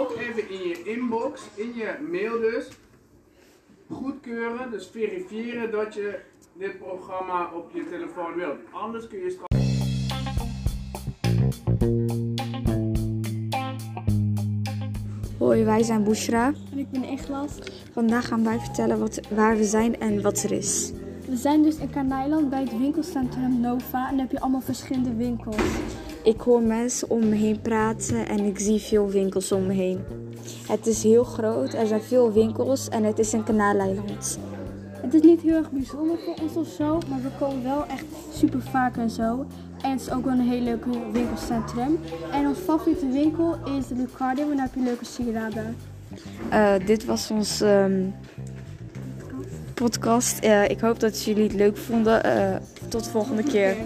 ook even in je inbox, in je mail dus, goedkeuren, dus verifiëren dat je dit programma op je telefoon wilt. Anders kun je straks... Hoi, wij zijn Bushra. En ik ben Eglas. Vandaag gaan wij vertellen wat, waar we zijn en wat er is. We zijn dus in Kaneiland bij het winkelcentrum Nova en dan heb je allemaal verschillende winkels. Ik hoor mensen om me heen praten en ik zie veel winkels om me heen. Het is heel groot, er zijn veel winkels en het is een kanaaleiland. Het is niet heel erg bijzonder voor ons of zo, maar we komen wel echt super vaak en zo. En het is ook wel een heel leuk winkelcentrum. En ons favoriete winkel is de Lucardi, want daar heb je leuke sieraden. Eh, dit was ons ehm, podcast. Eh, ik hoop dat jullie het leuk vonden. Eh, tot de volgende keer.